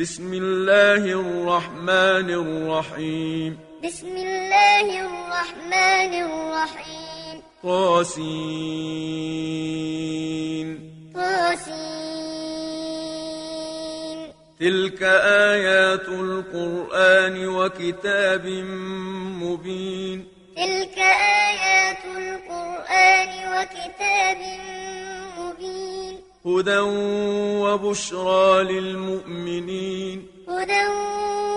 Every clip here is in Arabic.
بسم الله الرحمن الرحيم. بسم الله الرحمن الرحيم. طاسين. طاسين. تلك آيات القرآن وكتاب مبين. تلك آيات القرآن وكتاب مبين هدى وبشرى للمؤمنين. هدى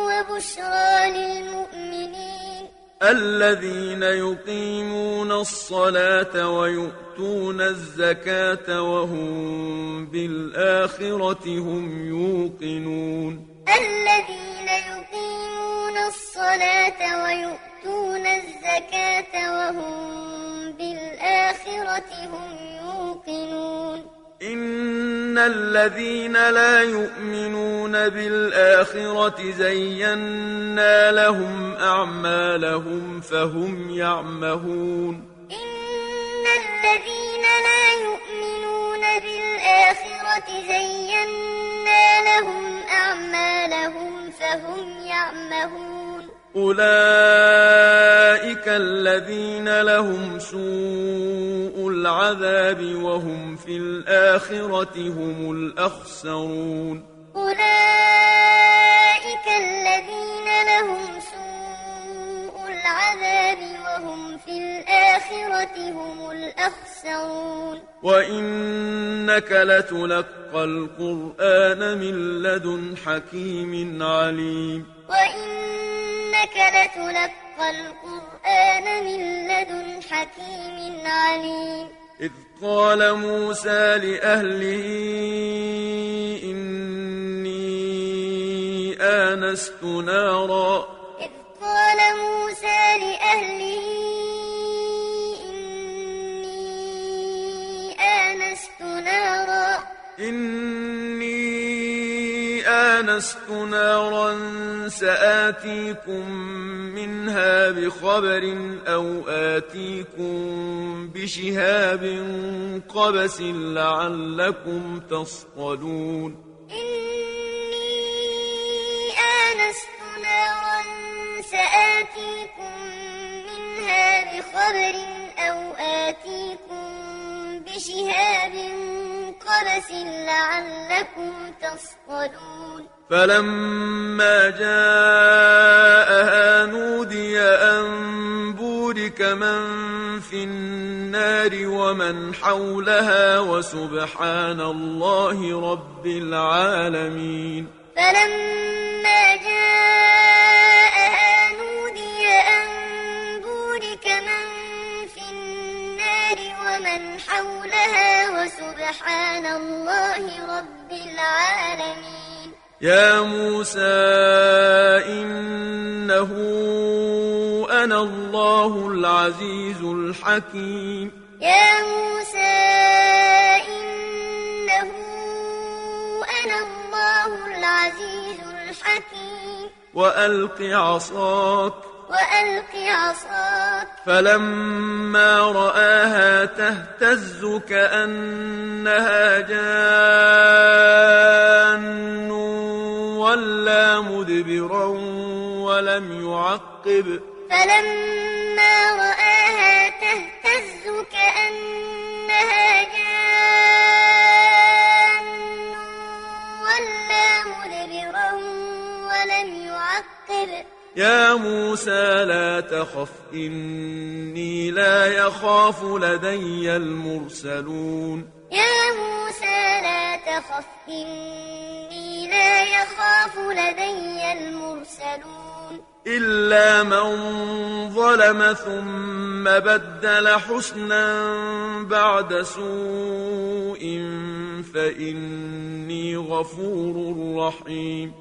وبشرى للمؤمنين. الذين يقيمون الصلاة ويؤتون الزكاة وهم بالآخرة هم يوقنون. الذين يقيمون الصلاة ويؤتون الزكاة وهم بالآخرة هم يوقنون. إن الذين لا يؤمنون بالآخرة زينا لهم أعمالهم فهم يعمهون إن الذين لا يؤمنون بالآخرة زينا لهم أعمالهم فهم يعمهون أولئك الذين لهم سوء العذاب وهم في الآخرة هم الأخسرون. أولئك الذين لهم سوء العذاب وهم في الآخرة هم الأخسرون. وإنك لتلقى القرآن من لدن حكيم عليم. وإنك لتلقى القرآن من لدن حكيم عليم. إذ قال موسى لأهله إني آنست نارا. إذ قال موسى لأهله إني آنست نارا. إني آنست نارا سآتيكم منها بخبر أو آتيكم بشهاب قبس لعلكم تصطلون. إني آنست نارا سآتيكم منها بخبر أو آتيكم بشهاب قبس لعلكم تصطلون. فلما جاءها نودي أن بورك من في النار ومن حولها وسبحان الله رب العالمين. فلما جاءها نودي أن بورك من في النار ومن حولها وسبحان الله رب العالمين. يا موسى إنه أنا الله العزيز الحكيم. يا موسى إنه أنا الله العزيز الحكيم. وألق عصاك وألق عصاك. فلما رآها تهتز كأنها جان ولا مدبرا ولم يعقب. فلما رآها تهتز كأنها جان ولا مدبرا ولم يعقب. يا موسى لا تخف إني لا يخاف لدي المرسلون. يا موسى لا تخف إني لا يخاف لدي المرسلون. إلا من ظلم ثم بدل حسنا بعد سوء فإني غفور رحيم.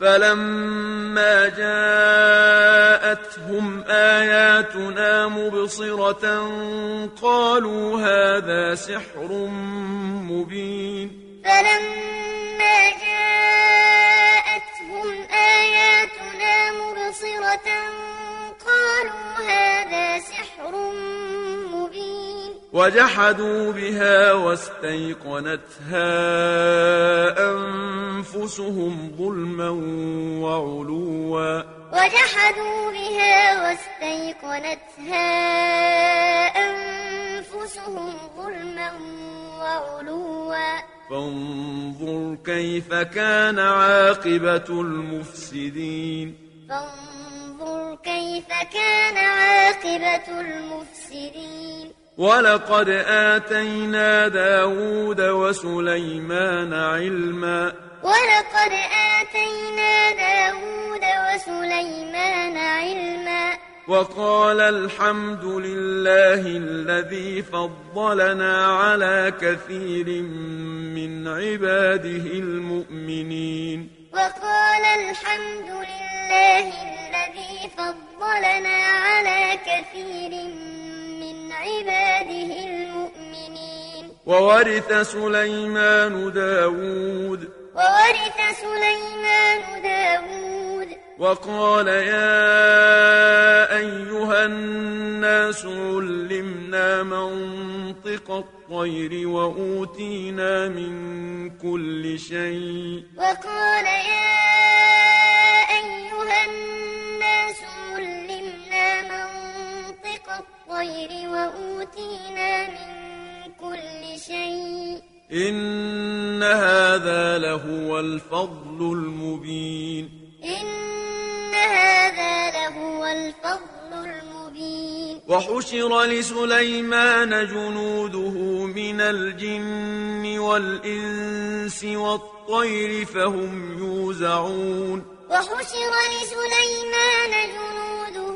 فلما جاءتهم آياتنا مبصرة قالوا هذا سحر مبين. فلما وجحدوا بها واستيقنتها أنفسهم ظلما وعلوا. وجحدوا بها واستيقنتها أنفسهم ظلما وعلوا. فانظر كيف كان عاقبة المفسدين. فانظر كيف كان عاقبة المفسدين. ولقد آتينا داود وسليمان علما. ولقد آتينا داود وسليمان علما. وقال الحمد لله الذي فضلنا على كثير من عباده المؤمنين. وقال الحمد لله الذي فضلنا على كثير من عباده المؤمنين. وورث سليمان داود. وورث سليمان داود. وقال يا أيها الناس علمنا منطق الطير وأوتينا من كل شيء. وقال يا أيها الناس الطير وأوتينا من كل شيء. إن هذا لهو الفضل المبين. إن هذا لهو الفضل المبين. وحشر لسليمان جنوده من الجن والإنس والطير فهم يوزعون. وحشر لسليمان جنوده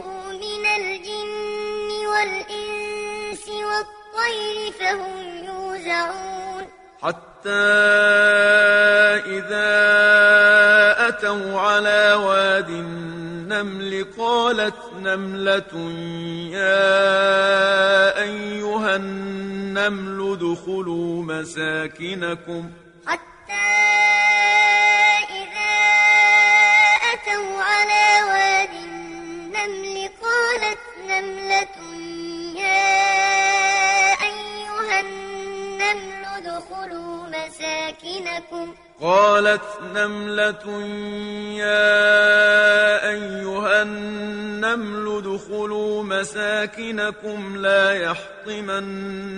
والإنس والطير فهم يوزعون. حتى إذا أتوا على واد النمل قالت نملة يا أيها النمل ادخلوا مساكنكم. حتى إذا أتوا على واد النمل قالت نملة يا أيها النمل ادخلوا مساكنكم. قالت نملة يا أيها النمل ادخلوا مساكنكم لا يحطمنكم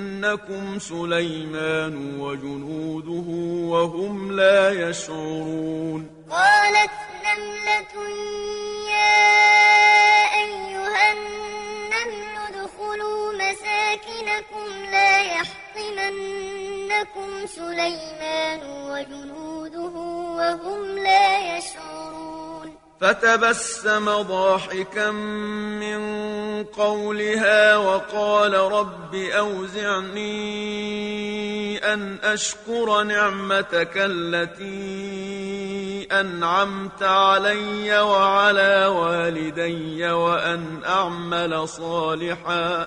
سليمان وجنوده وهم لا يشعرون. قالت نملة يحطمنكم سليمان وجنوده وهم لا يشعرون فتبسم ضاحكا من قولها وقال رب أوزعني أن أشكر نعمتك التي أنعمت علي وعلى والدي وأن أعمل صالحا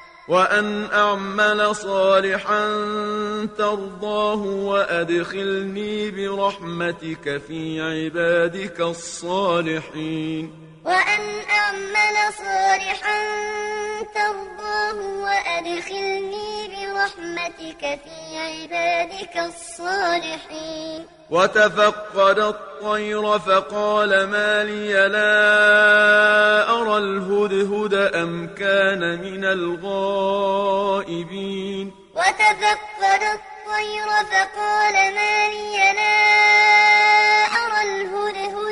وأن أعمل صالحا ترضاه وأدخلني برحمتك في عبادك الصالحين. وأن أعمل صالحا ترضاه وأدخلني برحمتك في عبادك الصالحين. وتفقد الطير فقال ما لي لا أرى الهدهد أم كان من الغائبين. وتفقد الطير فقال ما لي لا أرى الهدهد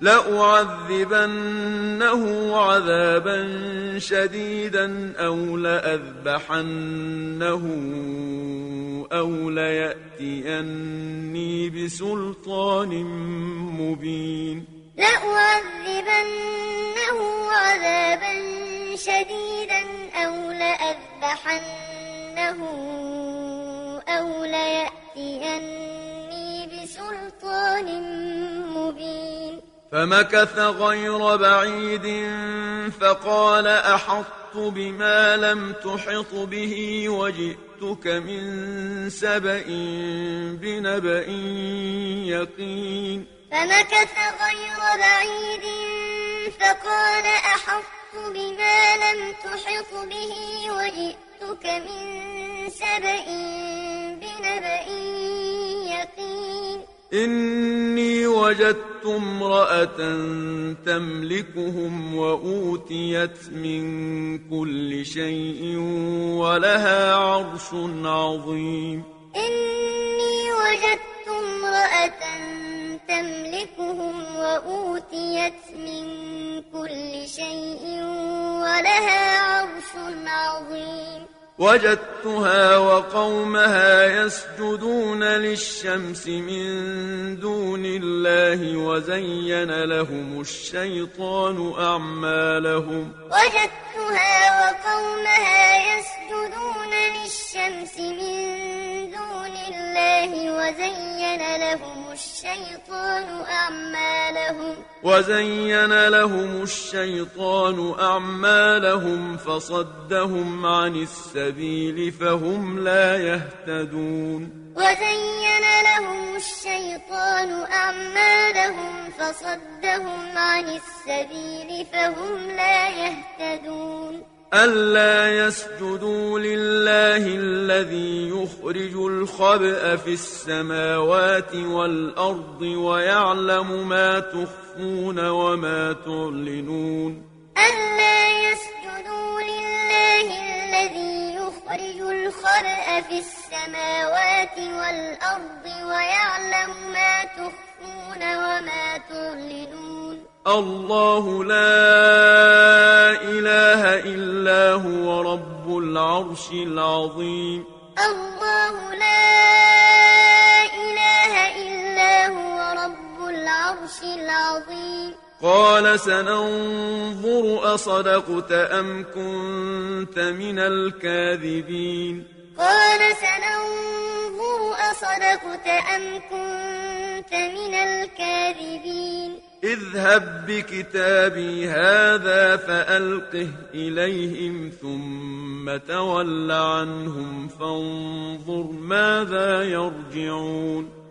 لأعذبنه عذابا شديدا أو لأذبحنه أو ليأتيني بسلطان مبين. لأعذبنه عذابا شديدا أو لأذبحنه أو ليأتيني بسلطان مبين. فمكث غير بعيد فقال أحطت بما لم تحط به وجئتك من سبأ بنبأ يقين. فمكث غير بعيد فقال أحطت بما لم تحط به وجئتك من سبأ بنبأ يقين. إني وجدت امرأة تملكهم وأوتيت من كل شيء ولها عرش عظيم. إني وجدت امرأة تملكهم وأوتيت من كل شيء ولها عرش عظيم. وجدتها وقومها يسجدون للشمس من دون الله وزين لهم الشيطان أعمالهم. وجدتها وقومها يسجدون للشمس من دون الله وزين لهم الشيطان أعمالهم. وزين لهم الشيطان أعمالهم فصدهم عن السبيل فهم لا يهتدون. وزين لهم الشيطان أعمالهم فصدهم عن السبيل فهم لا يهتدون. ألا يسجدوا لله الذي يخرج الخبأ في السماوات والأرض ويعلم ما تخفون وما تعلنون ألا يسجدوا لله الذي يخرج الخبأ في السماوات والأرض ويعلم ما تخفون وما تعلنون الله لا إله إلا هو رب العرش العظيم. الله لا إله إلا هو رب العرش العظيم. قال سننظر أصدقت أم كنت من الكاذبين. قال سننظر أصدقت أم كنت من الكاذبين. اذهب بكتابي هذا فألقه إليهم ثم تول عنهم فانظر ماذا يرجعون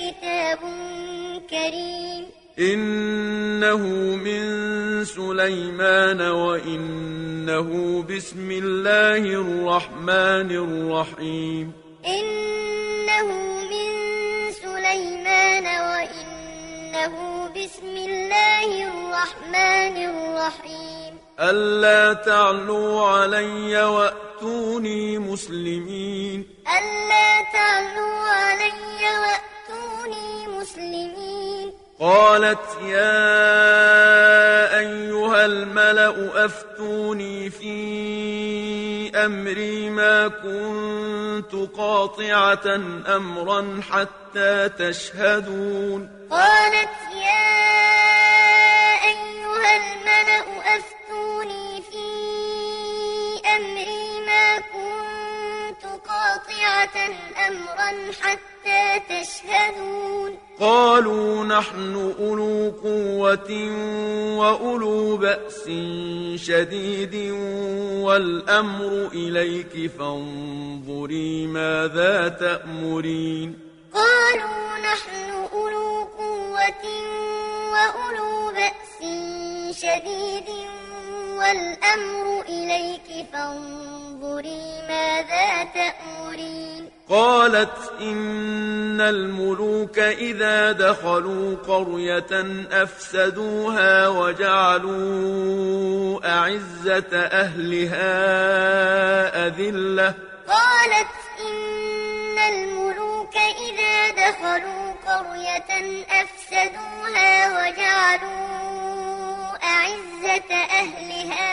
كتاب كريم. إنه من سليمان وإنه بسم الله الرحمن الرحيم. إنه من سليمان وإنه بسم الله الرحمن الرحيم. ألا تعلوا علي وأتوني مسلمين. ألا تعلوا علي وأتوني مسلمين قالت يا أيها الملأ أفتوني في أمري ما كنت قاطعة أمرا حتى تشهدون. قالت يا أيها الملأ أفتوني في أمري ما كنت قاطعة أمرا حتى تشهدون. قالوا نحن أولو قوة وأولو بأس شديد والأمر إليك فانظري ماذا تأمرين. قالوا نحن أولو قوة وأولو بأس شديد والأمر إليك فانظري ماذا تأمرين. قالت إن الملوك إذا دخلوا قرية أفسدوها وجعلوا أعزة أهلها أذلة. قالت إن الملوك إذا دخلوا قرية أفسدوها وجعلوا أعزة أهلها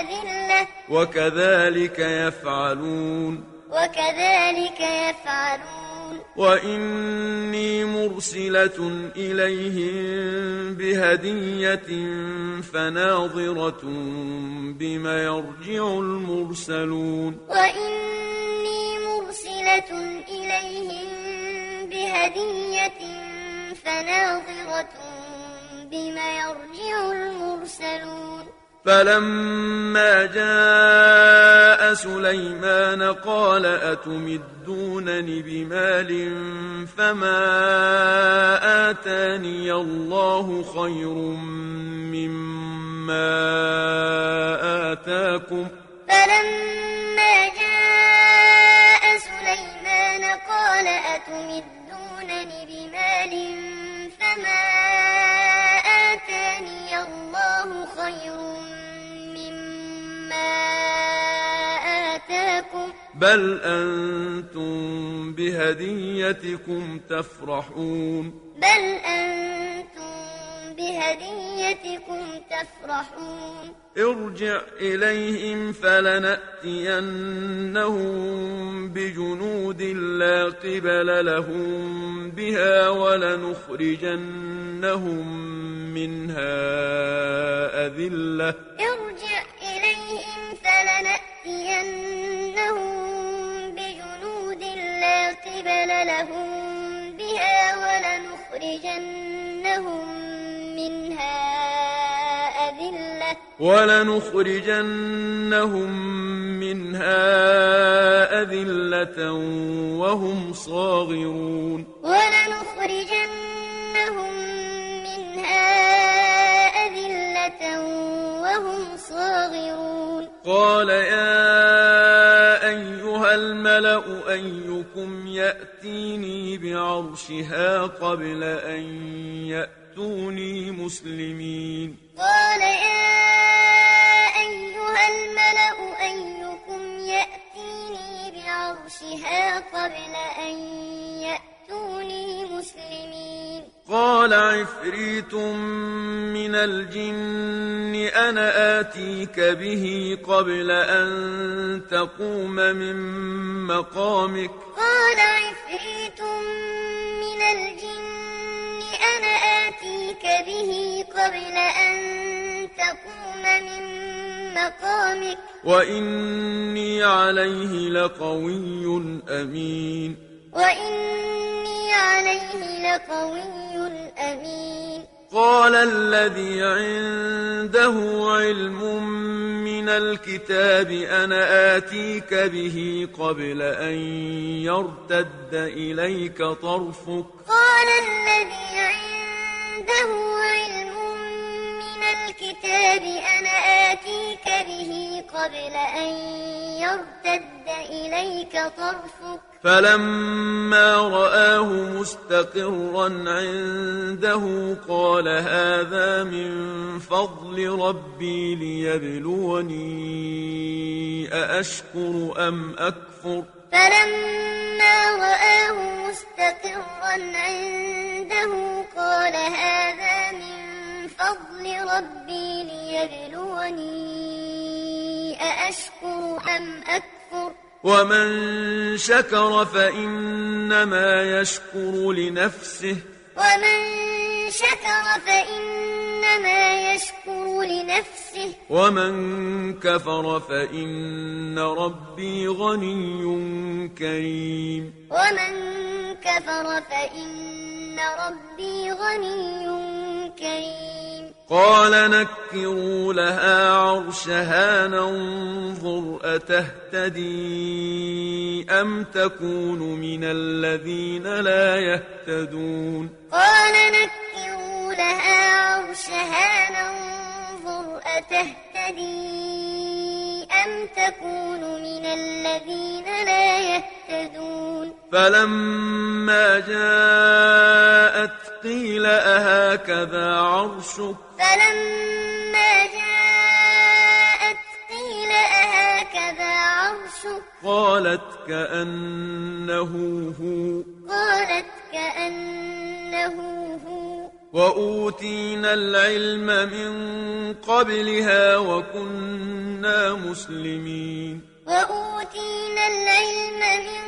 أذلة. وكذلك يفعلون. وكذلك يفعلون. وإني مرسلة إليهم بهدية فناظرة بما يرجع المرسلون. وإني مرسلة إليهم بهدية فناظرة بما يرجع المرسلون. فلما جاء سليمان قال أتمدونني بمال فما آتاني الله خير مما آتاكم؟ فلما جاء سليمان قال أتمدونني بل أنتم بهديتكم تفرحون بل أنتم بهديتكم تفرحون ارجع إليهم فلنأتينهم بجنود لا قبل لهم بها ولنخرجنهم منها أذلة ارجع إليهم فلنأتينهم بجنود لا قبل لهم بها ولنخرجنهم منها أذلة ولنخرجنهم منها أذلة وهم صاغرون ولنخرجنهم وهم صاغرون قال يا أيها الملأ أيكم يأتيني بعرشها قبل أن يأتوني مسلمين قال يا أيها الملأ أيكم يأتيني بعرشها قبل أن يأتوني مسلمين قال عفريت من الجن أنا آتيك به قبل أن تقوم من مقامك. قال عفريت من الجن أنا آتيك به قبل أن تقوم من مقامك. وإني عليه لقوي أمين. وإني عليه لقوي أمين. قال الذي عنده علم من الكتاب أنا آتيك به قبل أن يرتد إليك طرفك. قال الذي عنده علم الكتاب أنا آتيك به قبل أن يرتد إليك طرفك. فلما رآه مستقرا عنده قال هذا من فضل ربي ليبلوني أأشكر أم أكفر؟ فلما رآه مستقرا عنده ربي ليبلوني أأشكر أم أكفر؟ ومن شكر فإنما يشكر لنفسه. ومن شكر فإنما يشكر لنفسه. ومن كفر فإن ربي غني كريم. ومن كفر فإن ربي غني كريم. قال نكروا لها عرشها ننظر أتهتدي أم تكون من الذين لا يهتدون؟ قال نكروا لها عرشها ننظر أتهتدي أم تكون من الذين لا يهتدون فلما جاءت قيل أهكذا عرشك؟ فلما جاءت قيل أهكذا عرشك؟ قالت كأنه هو قالت كأنه هو وأوتينا العلم من قبلها وكنا مسلمين وأوتينا العلم من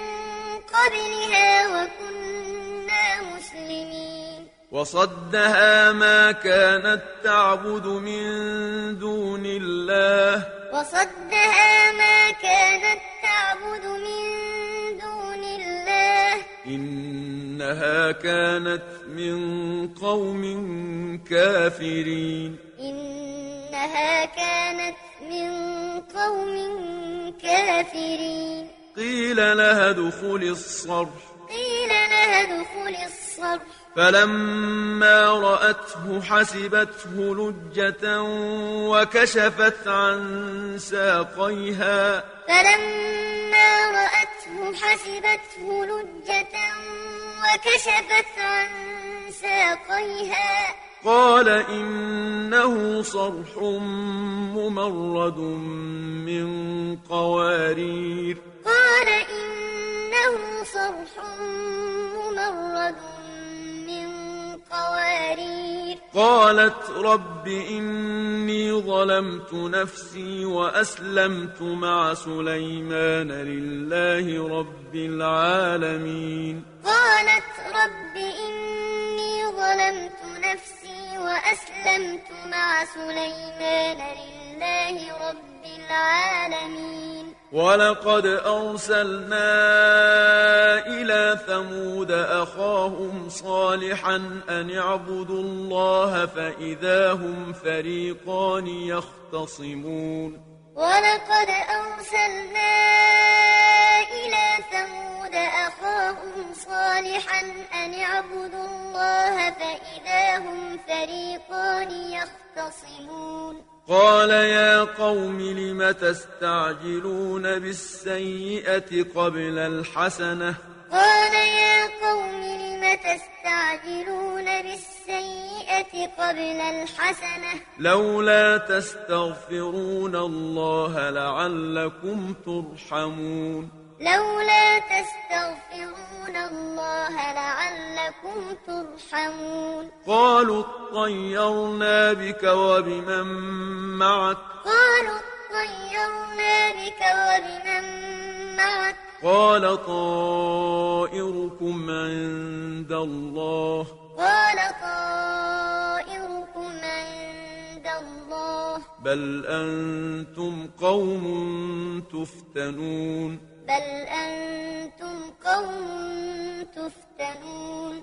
قبلها وكنا مسلمين وصدها ما كانت تعبد من دون الله وصدها ما كانت تعبد من دون الله إنها كانت من قوم كافرين. إنها كانت من قوم كافرين. قيل لها ادخل الصرح. قيل لها ادخل الصرح. فلما رأته حسبته لجة وكشفت عن ساقيها. فلما رأته حسبته لجة وكشفت عن ساقيها. قال إنه صرح ممرد من قوارير. قال إنه صرح ممرد من قوارير قالت رب إني ظلمت نفسي وأسلمت مع سليمان لله رب العالمين. قالت رب إني ظلمت نفسي وأسلمت مع سليمان لله رب العالمين. ولقد أرسلنا إلى ثمود أخاهم صالحا أن اعبدوا الله فإذا هم فريقان يختصمون. ولقد أرسلنا إلى ثمود أخاهم صالحا أن اعبدوا الله فإذا هم فريقان يختصمون. قال يا قوم لم تستعجلون بالسيئة قبل الحسنة؟ قال يا قوم لم تستعجلون بالسيئة قبل الحسنة؟ لولا تستغفرون الله لعلكم ترحمون. لولا تستغفرون الله لعلكم ترحمون. قالوا اطيرنا بك وبمن معك. قالوا اطيرنا بك وبمن معك قال طائركم عند الله. قال طائركم عند الله. بل أنتم قوم تفتنون. بل أنتم قوم تفتنون.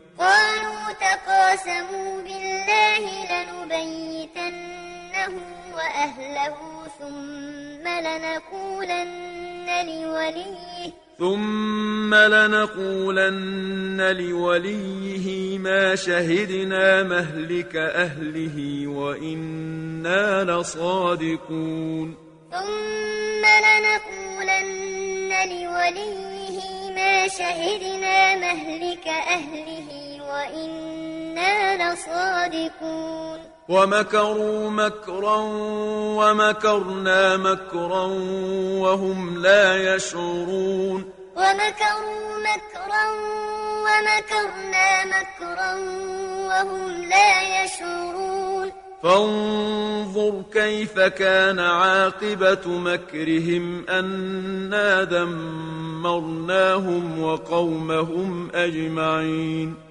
قالوا تقاسموا بالله لنبيتنه وأهله ثم لنقولن لوليه. ثم لنقولن لوليه ما شهدنا مهلك أهله وإنا لصادقون. ثم لنقولن لوليه ما شهدنا مهلك أهله وإنا لصادقون. ومكروا مكرا ومكرنا مكرا وهم لا يشعرون. ومكروا مكرا ومكرنا مكرا وهم لا يشعرون. فانظر كيف كان عاقبة مكرهم أنا دمرناهم وقومهم أجمعين.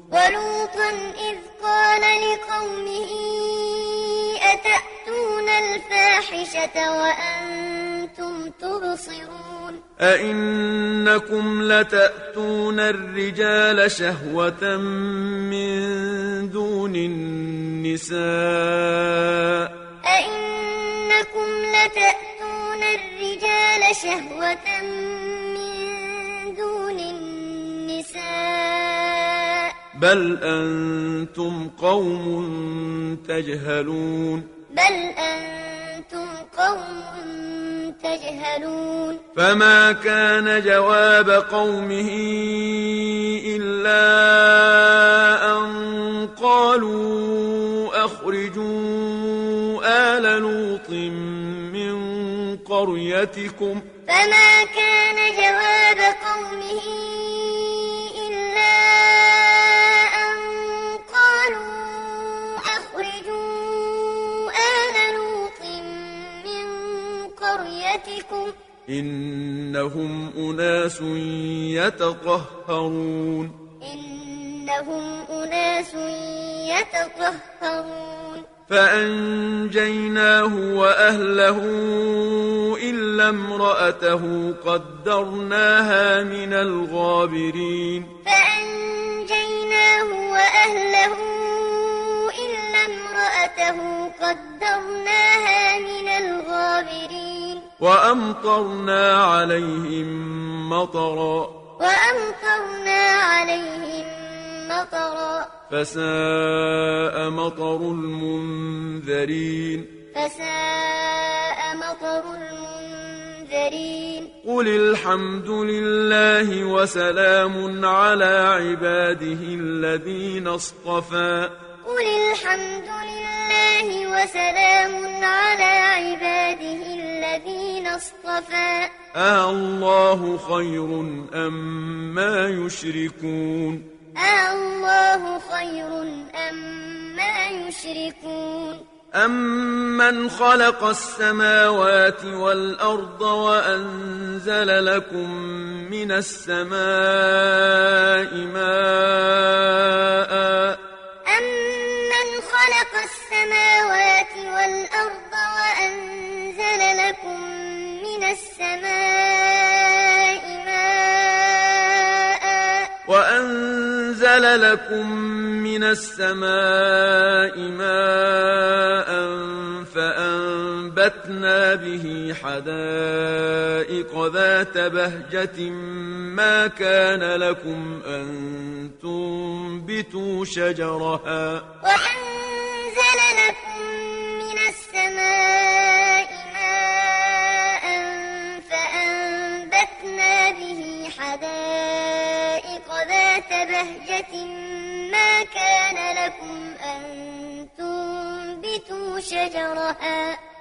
ولوطا إذ قال لقومه أتأتون الفاحشة وأنتم تبصرون؟ أئنكم لتأتون الرجال شهوة من دون النساء. أئنكم لتأتون الرجال شهوة من بل أنتم قوم تجهلون بل أنتم قوم تجهلون فما كان جواب قومه إلا أن قالوا أخرجوا آل لوط من قريتكم فما كان جواب قومه إنهم أناس يتطهرون. إنهم أناس يتطهرون. فأنجيناه وأهله إلا امرأته قدرناها من الغابرين. فأنجيناه وأهله إلا امرأته قدرناها من الغابرين. وأمطرنا عليهم مطرا. وأمطرنا عليهم مطرا. فساء مطر المنذرين. فساء مطر المنذرين. قل الحمد لله وسلام على عباده الذين اصطفى. قل الحمد لله وسلام على عباده الذين اصطفى. آه الله خير أم ما يشركون. آه الله خير أم ما يشركون. أمن خلق السماوات والأرض وأنزل لكم من السماء ماء خلق السماوات والأرض وأنزل لكم من السماء ماء. وأنزل لكم من السماء ماء فأنبتنا به حدائق ذات بهجة ما كان لكم أن تنبتوا شجرها وأنزل لكم من السماء ماء فأنبتنا به حدائق ذات بهجة ما كان لكم أن تنبتوا شجرها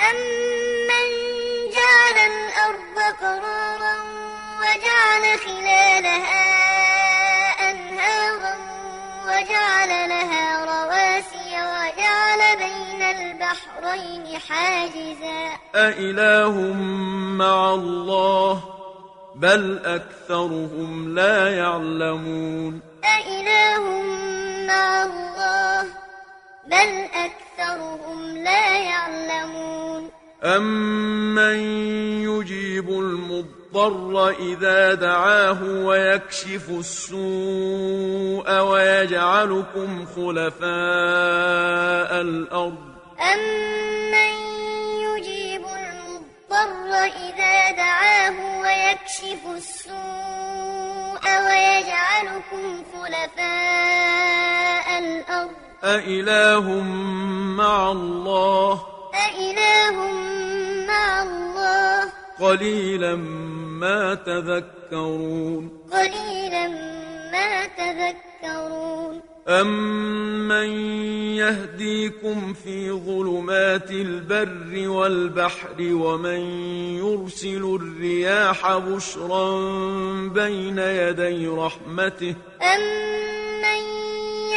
أمن وجعل الأرض قرارا وجعل خلالها أنهارا وجعل لها رواسي وجعل بين البحرين حاجزا أإله مع الله بل أكثرهم لا يعلمون أإله مع الله بل أكثرهم لا يعلمون. أمن يجيب المضطر إذا دعاه ويكشف السوء ويجعلكم خلفاء الأرض أمن يجيب المضطر إذا دعاه ويكشف السوء ويجعلكم خلفاء الأرض أإله مع الله أإله مع الله قليلا ما تذكرون قليلا ما تذكرون أمن يهديكم في ظلمات البر والبحر ومن يرسل الرياح بشرا بين يدي رحمته أمن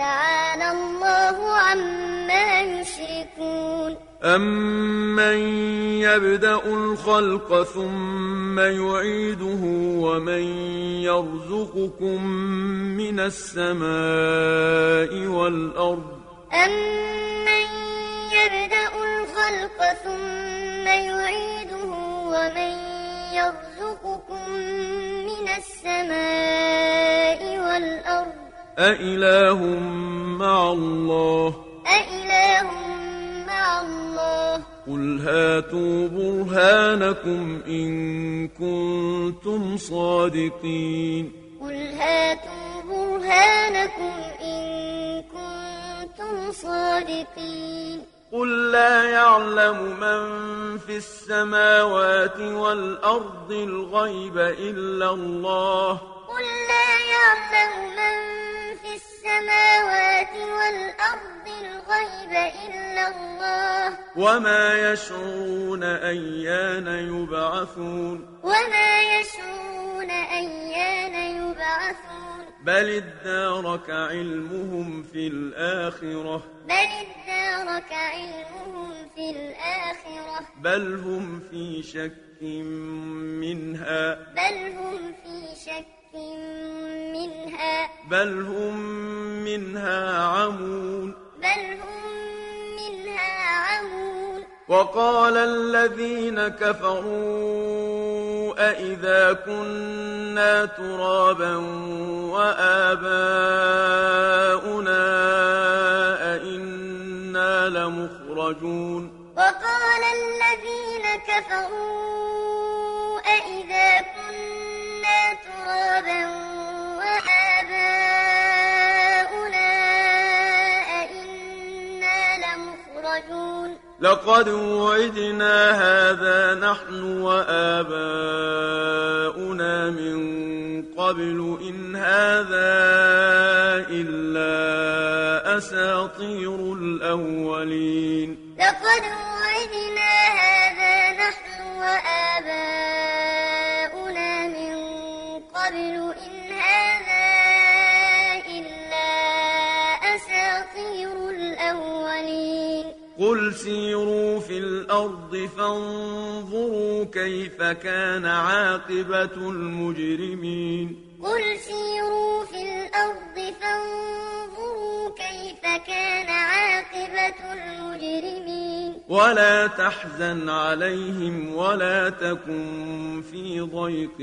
تعالى الله عما يشركون. أمن يبدأ الخلق ثم يعيده ومن يرزقكم من السماء والأرض أمن يبدأ الخلق ثم يعيده ومن يرزقكم من السماء والأرض أإله مع الله أإله مع الله قل هاتوا برهانكم إن كنتم صادقين قل هاتوا برهانكم إن كنتم صادقين قل لا يعلم من في السماوات والأرض الغيب إلا الله قل لا يعلم من في السماوات والأرض الغيب إلا الله. وما يشعرون أيان يبعثون. وما يشعرون أيان يبعثون. بل ادارك علمهم في الآخرة. بل ادارك علمهم في الآخرة. بل هم في شك منها. بل هم في شك منها. بل هم منها عمون. بل هم منها عمون. وقال الذين كفروا أئذا كنا ترابا وآباؤنا أئنا لمخرجون. وقال الذين كفروا ترابا وآباؤنا أئنا لمخرجون. لقد وعدنا هذا نحن وآباؤنا من قبل إن هذا إلا أساطير الأولين. لقد وعدنا هذا نحن وآباؤنا الأرض فانظروا كيف كان عاقبة المجرمين. قل سيروا في الأرض فانظروا كيف كان عاقبة المجرمين. ولا تحزن عليهم ولا تكن في ضيق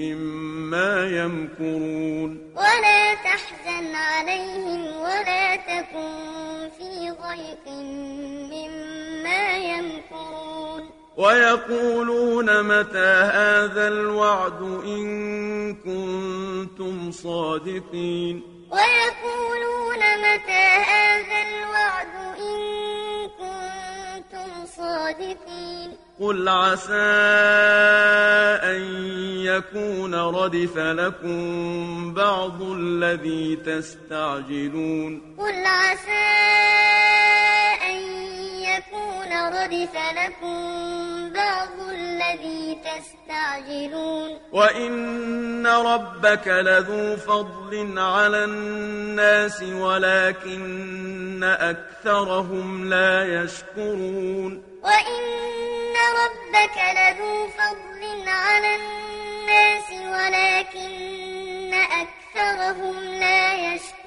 مما يمكرون. ولا تحزن عليهم ولا تكن في ضيق مما ويقولون متى هذا الوعد إن كنتم صادقين؟ ويقولون متى هذا الوعد إن كنتم صادقين؟ قل عسى أن يكون ردف لكم بعض الذي تستعجلون. قل عسى أن يكون ردف لكم بعض الذي تستعجلون. وإن ربك لذو فضل على الناس ولكن أكثرهم لا يشكرون. وإن ربك لذو فضل على الناس ولكن أكثرهم لا يشكرون.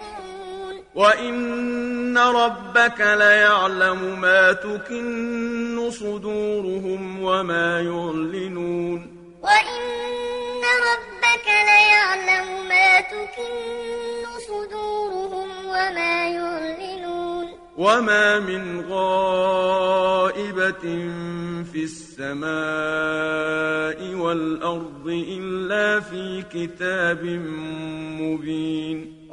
وإن ربك ليعلم ما تكن صدورهم وما يعلنون وإن ربك ليعلم ما تكن صدورهم وما يعلنون وما من غائبة في السماء والأرض إلا في كتاب مبين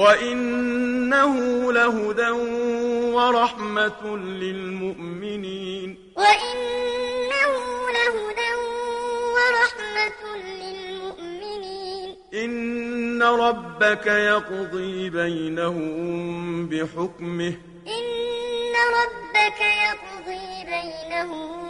وإنه لهدى ورحمة للمؤمنين وإنه لهدى ورحمة للمؤمنين إن ربك يقضي بينهم بحكمه إن ربك يقضي بينهم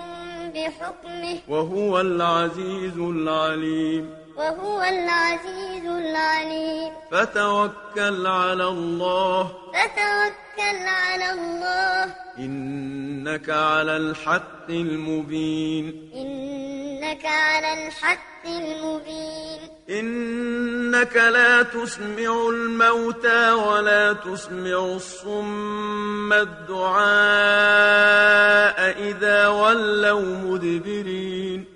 بحكمه وهو العزيز العليم وهو العزيز العليم. فتوكل على الله. فتوكل على الله. إنك على الحق المبين. إنك على الحق المبين. إنك لا تسمع الموتى ولا تسمع الصم الدعاء إذا ولوا مدبرين.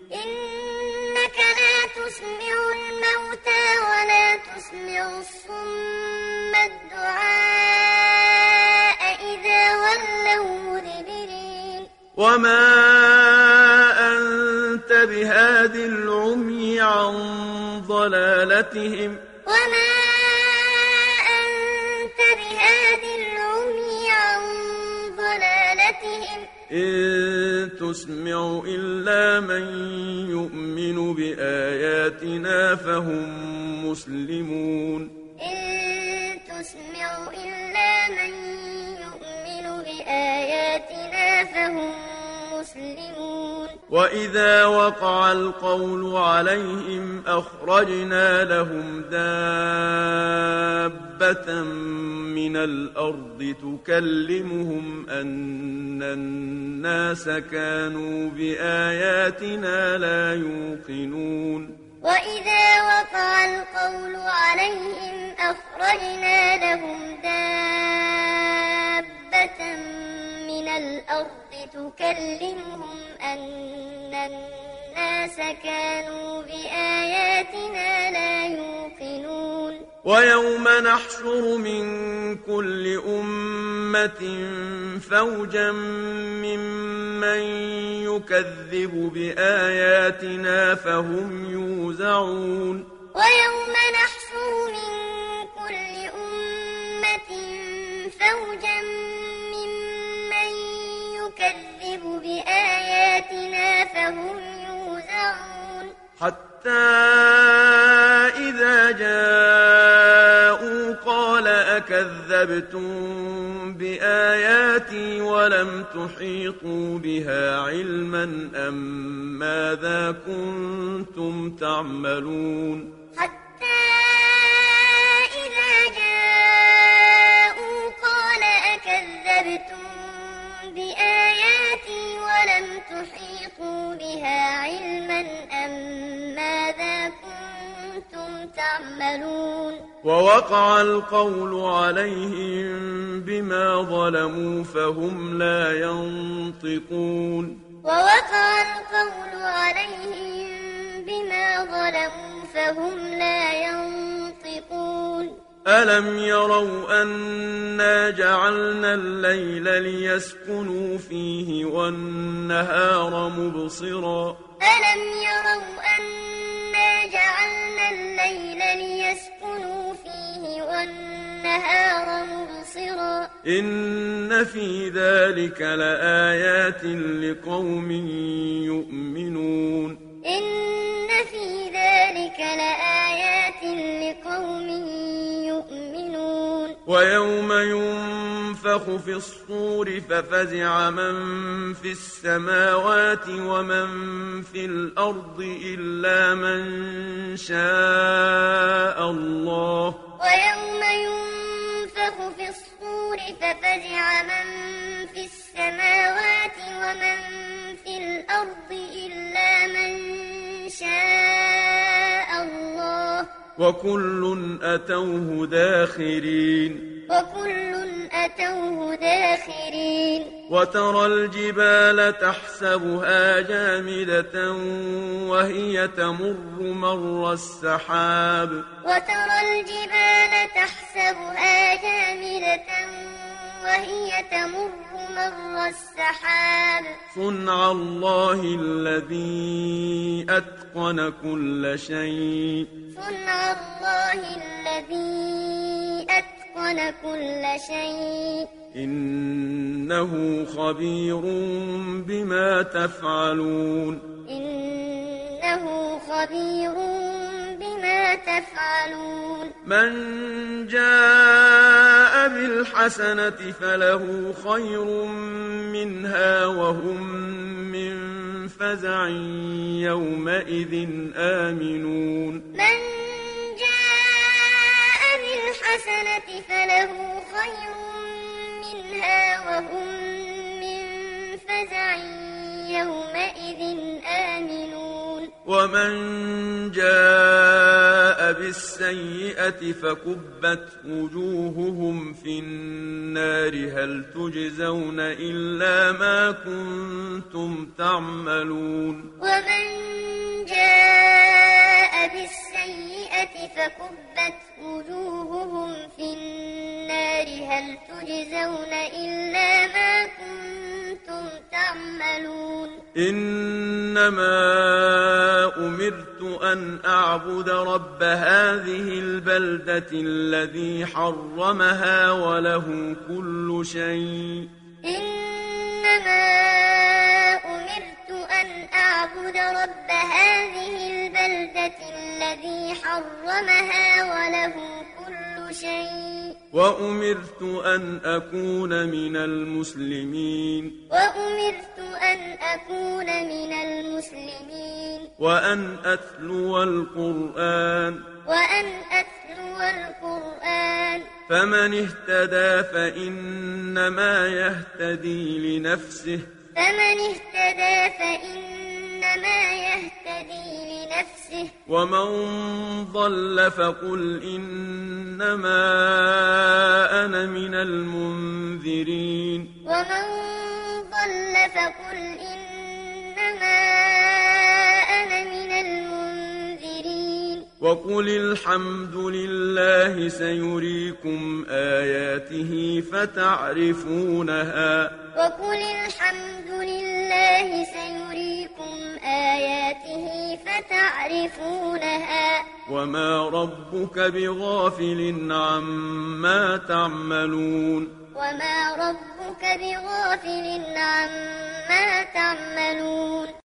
تسمع الصم الدعاء إذا ولوا مدبرين. وما أنت بهاد العمي عن ضلالتهم. وما أنت بهاد العمي عن ضلالتهم. إن تسمع إلا من يؤمن بآياتنا فهم مسلمون إن تسمع إلا من يؤمن بآياتنا فهم مسلمون. وإذا وقع القول عليهم أخرجنا لهم دابة من الأرض تكلمهم أن الناس كانوا بآياتنا لا يوقنون. وإذا وقع القول عليهم أخرجنا لهم دابة من الأرض تكلمهم أن الناس كانوا بآياتنا لا يوقنون. ويوم نحشر من كل أمة فوجا ممن يكذب بآياتنا فهم يوزعون. ويوم نحشر من كل أمة فوجا ممن يكذب بآياتنا فهم إذا جاءوا قال أكذبتم بآياتي ولم تحيطوا بها علما أم ماذا كنتم تعملون؟ حتى إذا جاءوا قال أكذبتم بآياتي ولم تحيطوا تحيطوا بها علما أم ماذا كنتم تعملون ووقع القول عليهم بما ظلموا فهم لا ينطقون ووقع القول عليهم بما ظلموا فهم لا ينطقون ألم يروا أنا جعلنا الليل ليسكنوا فيه والنهار مبصرا ألم يروا أنا جعلنا الليل ليسكنوا فيه والنهار مبصرا إن في ذلك لآيات لقوم يؤمنون إن في ذلك لآيات ويوم ينفخ في الصور ففزع من في السماوات ومن في الأرض إلا من شاء الله. ويوم ينفخ في الصور ففزع من في السماوات ومن في الأرض إلا من شاء الله وكل أتوه داخرين. وكل أتوه داخرين. وترى الجبال تحسبها جامدة وهي تمر مر السحاب. وترى الجبال تحسبها جامدة وهي تمر مر السحاب. صنع الله الذي أتقن كل شيء. صنع الله الذي أتقن كل شيء. إنه خبير بما تفعلون. إنه خبير تفعلون من جاء بالحسنة فله خير منها وهم من فزع يومئذ آمنون. من جاء بالحسنة فله خير منها وهم من فزع يومئذ آمنون. ومن جاء بالسيئة فكبت وجوههم في النار هل تجزون إلا ما كنتم تعملون. ومن جاء بالسيئة فكبت وجوههم في النار هل تجزون إلا ما كنتم تعملون. إنما أمرت أن أعبد رب هذه البلدة الذي حرمها وله كل شيء. إنما أمرت أن أعبد رب هذه البلدة الذي حرمها وله شيء. وأمرت أن أكون من المسلمين. وأمرت أن أكون من المسلمين. وأن أتلو القرآن. وأن أتلو القرآن. فمن اهتدى فإنما يهتدي لنفسه. فمن اهتدى فإنما يهتدي لنفسه. ومن ضل فقل إنما أنا من المنذرين. ومن ضل فقل إنما وقل الحمد لله سيريكم آياته فتعرفونها. وقل الحمد لله سيريكم آياته فتعرفونها. وما ربك بغافل عما تعملون. وما ربك بغافل عما تعملون.